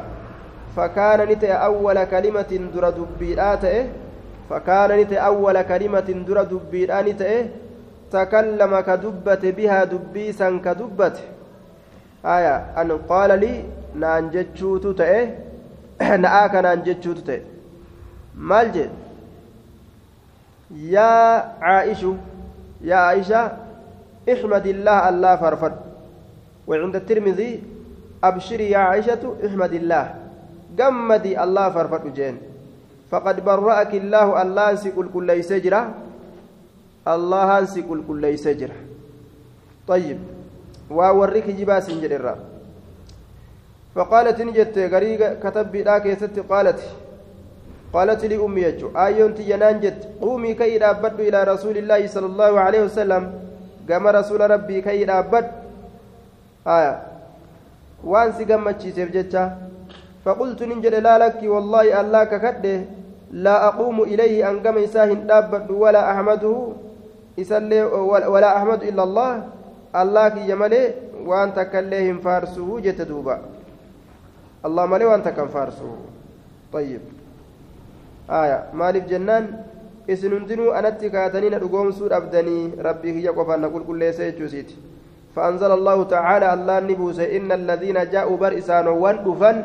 S1: فكان نت أول كلمة در دبيرات فكان نت أول كلمة در دبيران تكلم كدبت بها دبيسا كدبت آية أن قال لي نانجتشوت تأه نآك نانجتشوت تأه مالجد يا عائشة يا عائشة احمد الله الله فرفد وعند الترمذي أبشري يا عائشة احمد الله. gammadii allah farfadhu jeen faqad barra'aki illaahu allahan si qulqulleeyse jira allahan si qulqulleeyse jira طيب. ووريك جباس جريرا فقالت نجت غريغ كتب بلاك يست قالت قالت لي أمي يجو آيون تينان جت؟ قومي كي رابد إلى رسول الله صلى الله عليه وسلم. قام رسول ربي كي آية. وانسي قمت شيسيف جتشا فقلت ننجد لا لك والله ألا ككده لا أقوم إليه أن قم إساهن دابد ولا أحمده. إسلي ولا أحمد إلا الله. الله كي يملي وأنت كليهم فارسه جت دوبا. الله ملي وأنت كم فارسه طيب. آية. مالف جنان. isin hundinuu anatti kaatanii na dhugoomsuudha abdanii rabbii kiyya qofaan na qulqulleessa jechuusiiti فأنزل الله تعالى الله نبوس إن الذين جاءوا بر إسانوان دفن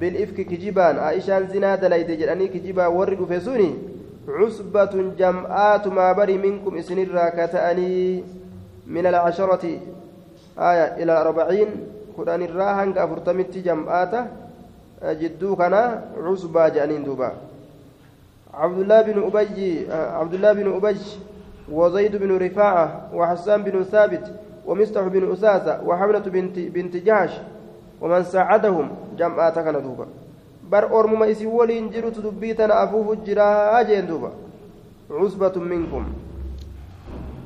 S1: بالإفك كجبان. عائشان زنا دليد جراني كجبا ورد فسوني عصبة جمعات ما بري منكم إسن الراكتاني من العشرة. آية إلى أربعين. قرآن الراهن كفرتمت جمعات جدو كان عصبة جانين دوبا. عبد الله بن أبي عبد الله بن أبي وزيد بن رفاعة وحسان بن ثابت ومستح بن أساسة وحملة بنت بنت جهش ومن ساعدهم جمعات كان دوبا. بر أرمما إسي ولين جرت دبيتنا أفوف الجرا أجين دوبا. عصبة منكم.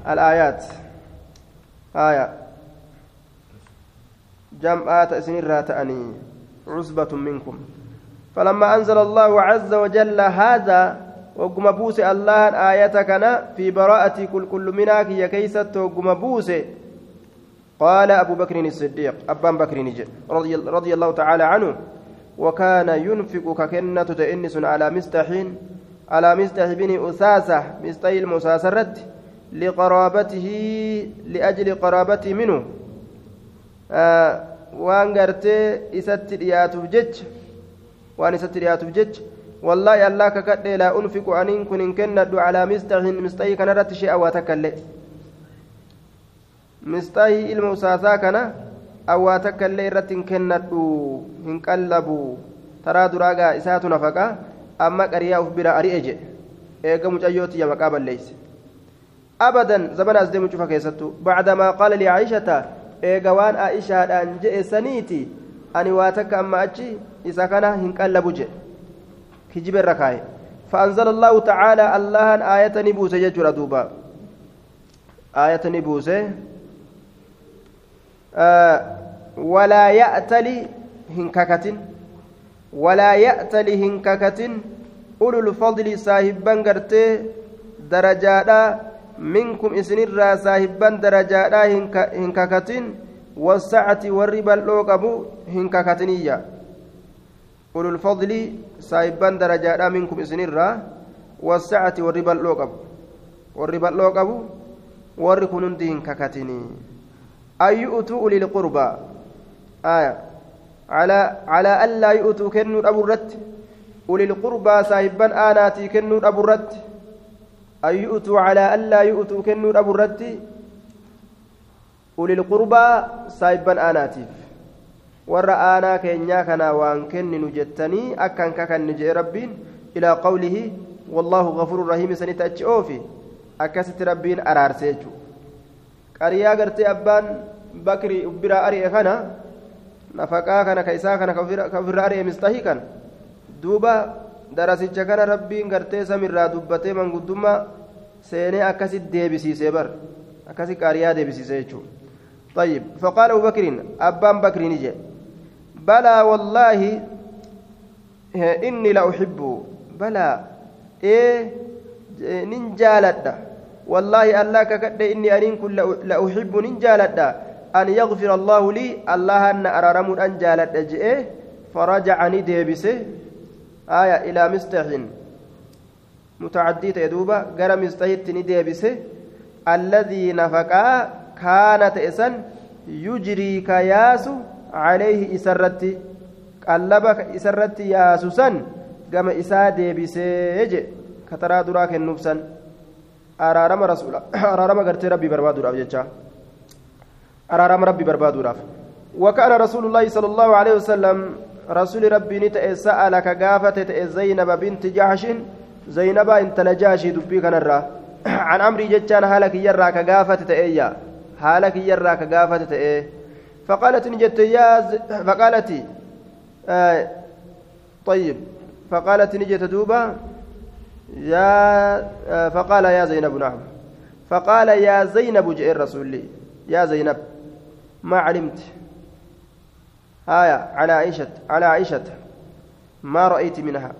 S1: الآيات. آية. جمعات إسنير تأني عصبة منكم. فلما أنزل الله عز وجل هذا وقم بوس الله آية كان في براءة كل كل مناك يا كيست وقم بوس قال أبو بكر الصديق أبان بكر رضي, رضي الله تعالى عنه وكان ينفق ككنة تئنس على مستحين على مستح بن أساسة مستحي المساسرة لقرابته لأجل قرابته منه. آه وان قرتي إسات رياتف جج وان إسات رياتف جج والله الله ككد لا أنفق أن كن إن كنت على مستح مستحي كان رت شيء وتكلم mistaahi ilma usaasaa kana awwaa takka illee irratti hin kennadhu hin qallabu taraa duraagaa isaatu nafaqa amma qariyaa uf bira ari'e jedhe eega mucayyooti ya maqaa balleeyse abadan zabana as deemu cufa keessattu bacdamaa qaala licaishata eega waan aishaadhaan je'e saniiti ani waa takka amma achi isa kana hin qallabu jedhe kijiba irra kaaye فأنزل الله تعالى الله آية نبوسة يجرى دوبا آية نبوسة walaa ya'tali hin kakatin walaa ya'tali hin kakatin ulul fadli saahibban gartee darajaadhaa minkum isinirraa saahibban darajaadhaa hin kakatin wasacati warri bal'oo qabu hin kakatiniyya ulul fadli saahibban darajaadhaa minkum isinirraa wasacati warri bal'oo qabu warri bal'oo qabu warri kun hundi hin kakatinii أن يؤتوا أولي القربى آية على على ألا يؤتوا كنوا أبو الرت أولي القربى صاحبا آناتي كنوا أبو الرت أن يؤتوا على ألا يؤتوا كنوا أبو الرت أولي القربى صاحبا آناتي keenyaa kana waan kenninu jettanii akkan kakanni jee rabbiin ilaa qawlihi wallaahu gafuuru rahiimi sanitti achi oofi akkasitti rabbiin araarsee jechuudha qariyaa gartee abbaan bakri biraa ari'e kana nafaqaa kana ka isaa kana ka ofirra ari'e mistahii kana duuba darasicha kana rabbiin gartee samirraa dubbatee manguddummaa seenee akkasitti deebisiisee bar akkasitti qariyaa deebisiisee jechuudha. طيب فقال أبو بكر أبان بكر نجي بلى والله إني لأحب بلى إيه ننجالد والله الله ككد إني أنين كل لأحب ننجالد أن يغفر الله لي الله أن أرارم أن جالد جئه. فرجعني ديبسه. آية إلى مستح. متعدي تيدوبا قرى مستحيت نديبسه الذي نفقا كانت إسن يجري كياس عليه إسرتي قلبك إسرتي ياسوسا قام إسا ديبسه كترى دراك النفسا أرارم رسول أرارم قرتي ربي برباد راف جتشا أرارم ربي برباد راف وكان رسول الله صلى الله عليه وسلم رسول ربي نتأ سألك قافة زينب بنت جحش زينب انت نجاشي دبي كان عن أمري جتشان هالك يرى كقافة تأيا هالك يرى كقافة تأيه فقالت نجت يا. فقالت آه طيب فقالت نجت دوبا يا آه فقال يا زينب نعم. فقال يا زينب جاء الرسول لي. يا زينب ما علمت؟ آية على عائشة على عائشة ما رأيت منها.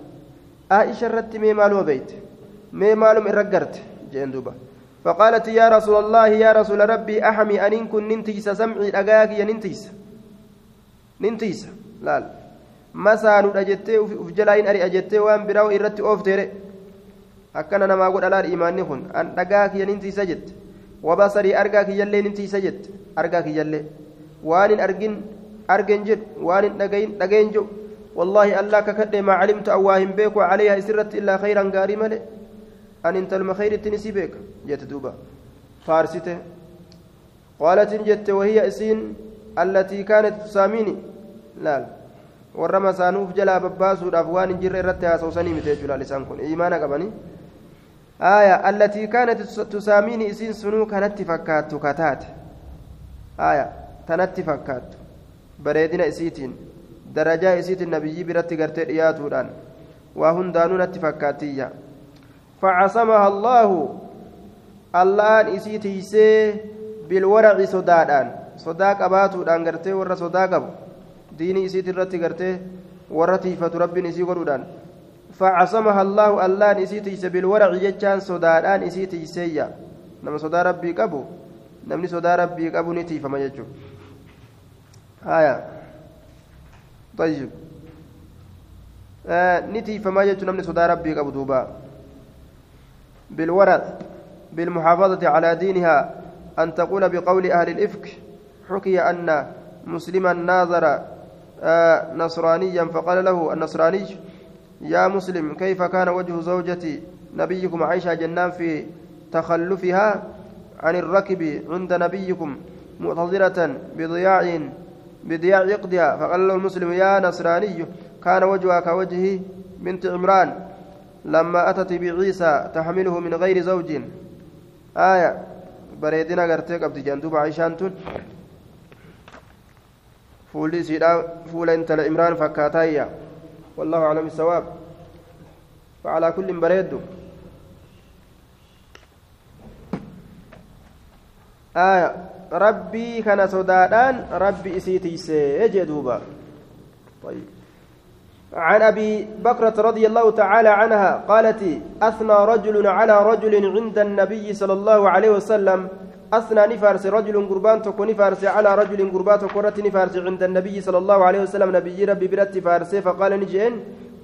S1: عائشة رت مي مالو بيت مي مالو إرقرت جين دوبا. فقالت يا رسول الله يا رسول ربي أحمي أن كن ننتيس سمعي أجاك يا ننتيس. ننتيس لا مسانو أجتة وفي جلاين أري أجتة وأن براو إرتي أوفتيري akkana namaa godha laal imaanni kun an dhagaa kiyya nintiisa jette wabasarii argaa kiyyallee nintiisa jette argaa kiyyallee waan hin argin argen jedhu waan hin dhagayin dhagayin jedhu wallaahi allah kakadhe maa calimtu awwaa hin beeku calayha isirratti illaa khayran gaarii male an intalma khayrittin isii beeka jette duuba faarsite qaalatin jette wahiya isiin allatii kaanat tusaamiini laal warra masaanuuf jalaa babbaasuudhaaf waan hin jirre irratti haasawsanii mite jechuudha isaan kun imaana qabanii آية التي كانت تساميني إسين سنو كانت فكات كتات. آية تنت فكات بريدنا إسيتين. درجة إسيت النبي برت قرت إياتودان وهن دانون فكاتية. فعصمها الله. الله إسيتي سي بالورع صدادان. صداق أباتودان قرتي ور صداق ديني إسيت الرت قرتي ورتيفة ربي إسي قرودان فعصمها الله الله نسيتيس بالورع جتان صدادان نسيتيسيا نما صدا ربي قبو. نمني صدا ربي قبو نتي فما يجو آية. طيب. آه نتي فما يجو نمني صدا ربي قبو دوبا. بالورع بالمحافظة على دينها أن تقول بقول أهل الإفك حكي أن مسلما ناظر آه نصرانيا فقال له النصراني يا مسلم كيف كان وجه زوجة نبيكم عائشة جنان في تخلفها عن الركب عند نبيكم معتذرة بضياع بضياع عقدها؟ فقال له المسلم يا نصراني كان وجهها كوجه بنت عمران لما أتت بعيسى تحمله من غير زوج. آية بريدنا قرتك أبتي جندوب عائشة فولي سيدا فول انت لعمران فكاتايا. والله أعلم الصواب. فعلى كل بريد. آية. ربي كان سودادان ربي إسيتي سيجدوبا طيب. عن أبي بكرة رضي الله تعالى عنها قالت أثنى رجل على رجل عند النبي صلى الله عليه وسلم أثنى نفارس رجل قربان تكو نفارس على رجل قربان تكورت نفارس عند النبي صلى الله عليه وسلم. نبي ربي برت فارس فقال نجين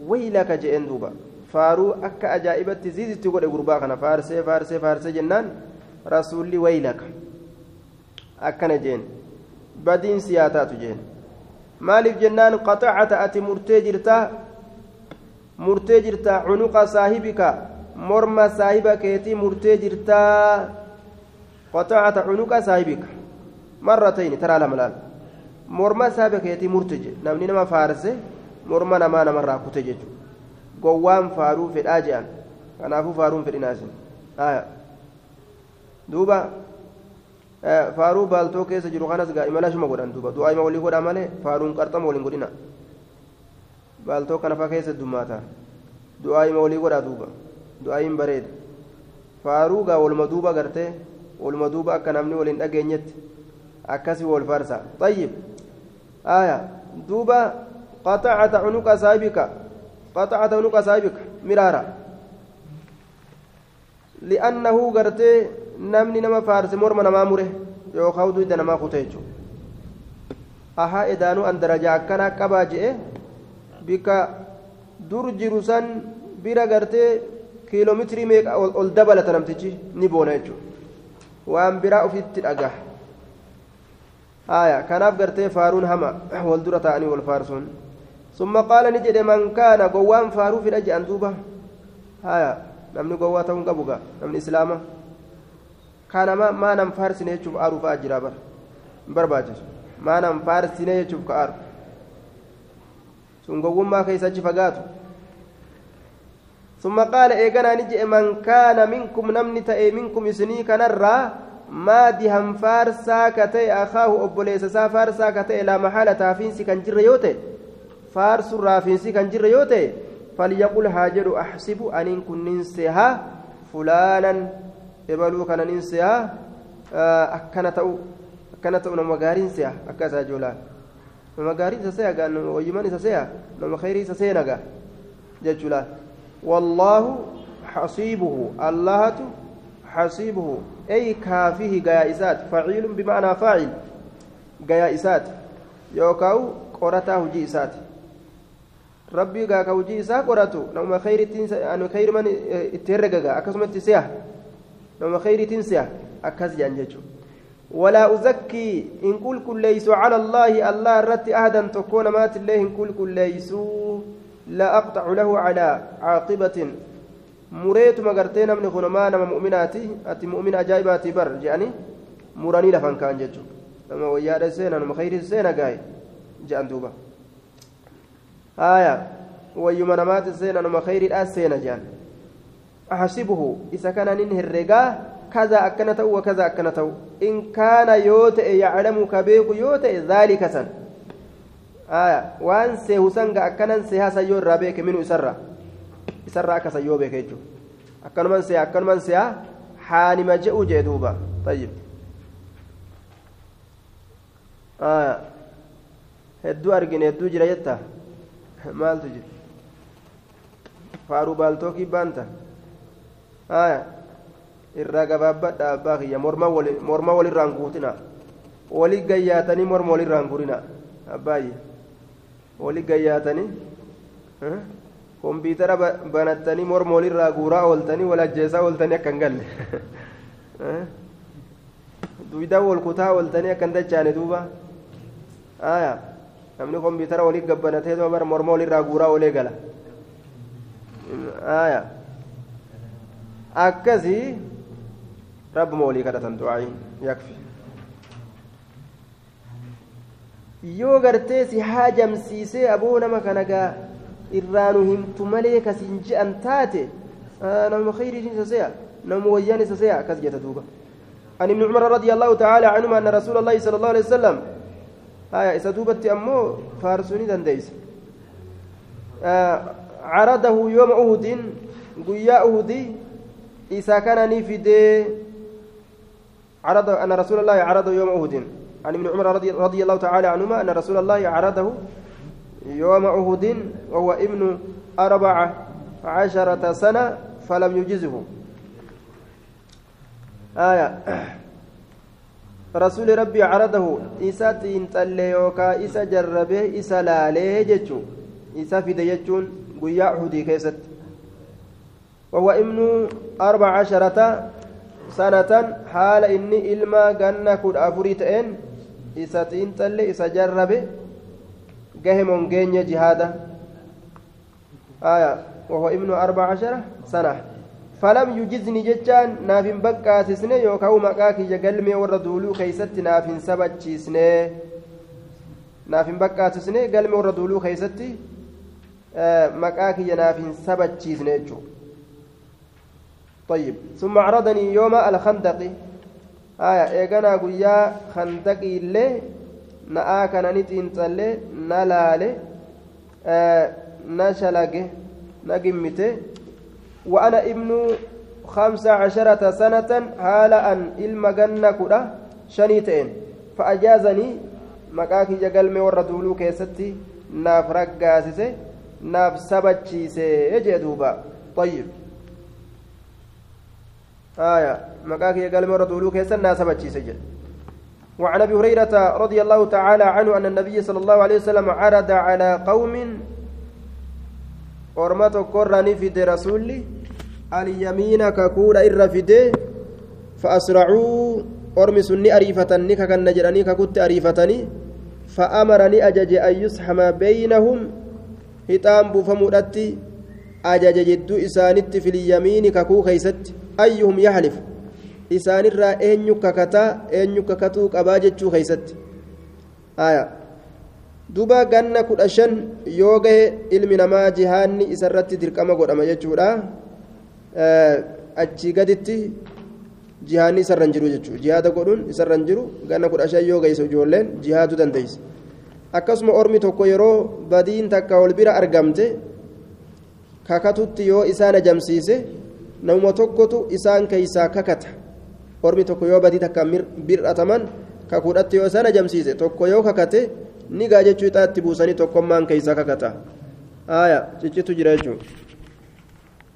S1: ويلك جئن دوبا. فارو أكا أجائبت زيزت تقول قربان فارس فارس فارس جنان. رسولي ويلك. أكا نجين بدين سياتات جين maaliif jennaan qaxacata ati murtee jirta murtee jirta cunuqa saahibika morma saahiba keetii murtee cunuqa saahibika marratayni taraa lama laal. Morma saahiba keetii murte je namni nama faarse morma namaa namarraa kute jechuudha. Gowwaan faaruu fedhaa je'an. Kanaafuu faaruun fedhinaasin duuba faaruu baaltoo keessa jiru kanas gaa imala shuma godhan duuba. Du'aa ima walii godhaa malee faaruun qarxama waliin godhina. Baaltoo kana faa keessa dummaata du'aa ima walii godhaa duuba. Du'aa hin bareeda faaruu gaa waluma duuba gartee waluma duuba akka namni waliin dhageenyetti. Akkasii wal farsa. Tayyib. Aya duuba qaxacata cunuqa saahibika qaxacata cunuqa saahibika miraara. Li'annahu gartee namni nama faarse morma namaa mure yookaan hudda namaa kute jechuudha. Ahaa edaanuu an darajaa akkanaa qabaa je'e bika dur jiru san bira gartee kiiloomitiri meeqa ol dabalata namtichi ni boona jechuudha. Waan biraa ofitti dhagaa آية كناف قرتي فارون هما والدرة تاني والفارسون ثم قال نجد من كان قوام فارو في الأجي أندوبة آية نمني قواتهم قبوغا نمني إسلاما كان ما ما نم فارسين يشوف أروف أجرا بر برباجر ما نم فارسين يشوف كأرو سنقوم كيس أجي فقاتو ثم قال إيقنا نجي من كان منكم نمني تأي منكم يسني كنرى ka ta'e laa maxaala taafiinsi kan jirre yoo ta'e faarsu raafiinsi kan jirre yoo ta'e falyaqul haa jedhu axsibu aniin kun nin sehaa fulaanan ebaluu kana nin sehaa akkana ta'u akkana ta'u nama gaariin seha akka isaa joolaa nama gaarii isa seha gaa wayyiman isa seha nama khayrii isa seena gaa jechuudha wallaahu xasiibuhu allahatu حسيبه. أي كافيه جائزات فعيل بمعنى فاعل جائزات. يوكاو قرتا هجي إسات ربي جاك هجي إسا قرتو نوم خير تنس أنا خير من ترجع أكسم تسيا. نوم خير تنسيا. أكس جانجو ولا أزكي إن كل كل ليس على الله الله رت أهدا تكون مات لا أقطع له على عاقبة gartee namni kun maa nama mu'minaati ati mu'mina ajaa'ibaati bar je'anii muranii lafan kaan jechuudha nama wayyaadha seena nama khayrii seena gaaye je'an duuba haaya wayyuma namaati seena nama khayriidhaa seena je'an ahasibuhu isa kana nin herregaa kaza akkana ta'u wakaza akkana ta'u in kaana yoo ta'e yaclamu ka beeku yoo ta'e dhaalika san haaya waan seehu sanga akkanan seehaa san yoo irraa beeke minu isarraa isarraa akka sayyoo beeke jechuudha akkanuman se'a akkanuman se'a haanima je'u jee duuba tayyib hedduu argine hedduu jira jetta maaltu jira faaruu baaltookii baanta irraa gabaabbadha abbaa kiyya morma walirraan guutina wali gayyaatanii morma walirraan gurina abbaayye wali gayyaatanii kompiitara banattanii morma walirraa guuraa ooltanii wal ajjeesaa ooltanii akka hin galle duydaa wal kutaa ooltanii akka hin dachaane duuba aya namni kompiitara walii gabbanatee bara morma walirraa guuraa oolee gala aya akkasii rabbuma walii kadhatan du'aayin yakfi yoo gartee si haajamsiisee aboo nama kana gaa irraanu himtu malee kasiin je'an taate nama khayriin isa se'a nama wayyaan isa se'a akkas jeta duuba. عن ابن عمر رضي الله تعالى عنهما أن رسول الله صلى الله عليه وسلم آية إسدوبة أمو فارسوني دنديس آه عرضه يوم أهد قيا أهدي إذا كان نفدي عرض أن رسول الله عرضه يوم أهد عن ابن عمر رضي, رضي الله تعالى عنهما أن رسول الله عرضه يوم أهد وهو ابن أربع عشرة سنة فلم يجزه. آية. رسول ربي عرضه. إسا تنتلي يوكا إسا جربه إسا لاليه جتشو إسا في ديجون قيا أهدي كيست. وهو ابن أربع عشرة سنة. حال إني إلما جنة كد أفريتين إسا تنتلي إسا جربه قهم جيني جهادا آية وهو ابن أربع عشرة سنة فلم يجزني جتان نافن بقى سسنة يوكاو مقاكي جقلمي ورد دولو خيست نافن سبت سنة نافن بقى سسنة قلمي ورد دولو خيستي آه مقاكي نافن سبت سنة طيب ثم عرضني يوم الخندق aya eeganaa guyyaa handaqiillee na'aa kana ni xiinxallee na laale na shalage na gimmite وأنا ابن خمس عشرة سنة هالا أن إلما جنة كدا شنيتين فأجازني مكاكي جقلمي وردولو كيستي ناف رقاسسي ناف سبتشيسي يجي دوبا طيب آية مكاكي جقلمي وردولو كيستي ناف سبتشيسي جل وعن أبي هريرة رضي الله تعالى عنه أن النبي صلى الله عليه وسلم عرض على قوم ni fide rasulli alyamiina kakuudha irra fide فأسرعوا أرمي سني أريفتني ككن جراني ككت أريفتني فأمرني أجج أن يسحم بينهم هتام بفمودتي أجج جدو إسانت في اليمين ككو خيست. ayyuhum yahlif. Isaanirraa eenyu kakataa eenyu kakatuu qabaa jechuu keeysatti. Aya. Duba ganna kudha shan yoo gahe ilmi namaa jihaanni isarratti dirqama godhama jechuudha. Achii gaditti jihaanni isarran jiru jechuudha jihaada godhuun isarran jiru ganna kudha shan yoo gaheessa ijoolleen jihaaduu dandeessa akkasuma ormi tokko yeroo badiin takka ol bira argamte kakatutti yoo isaan ajamsiise namuma tokkotu isaan keeysaa kakata ormi tokko yoo badii takka bir'ataman kakuudhatti yoo isaan ajamsiise tokko yoo kakate ni gaa jechuu ixaatti buusanii tokkommaan keeysaa kakata aya ciccitu jira jechuudha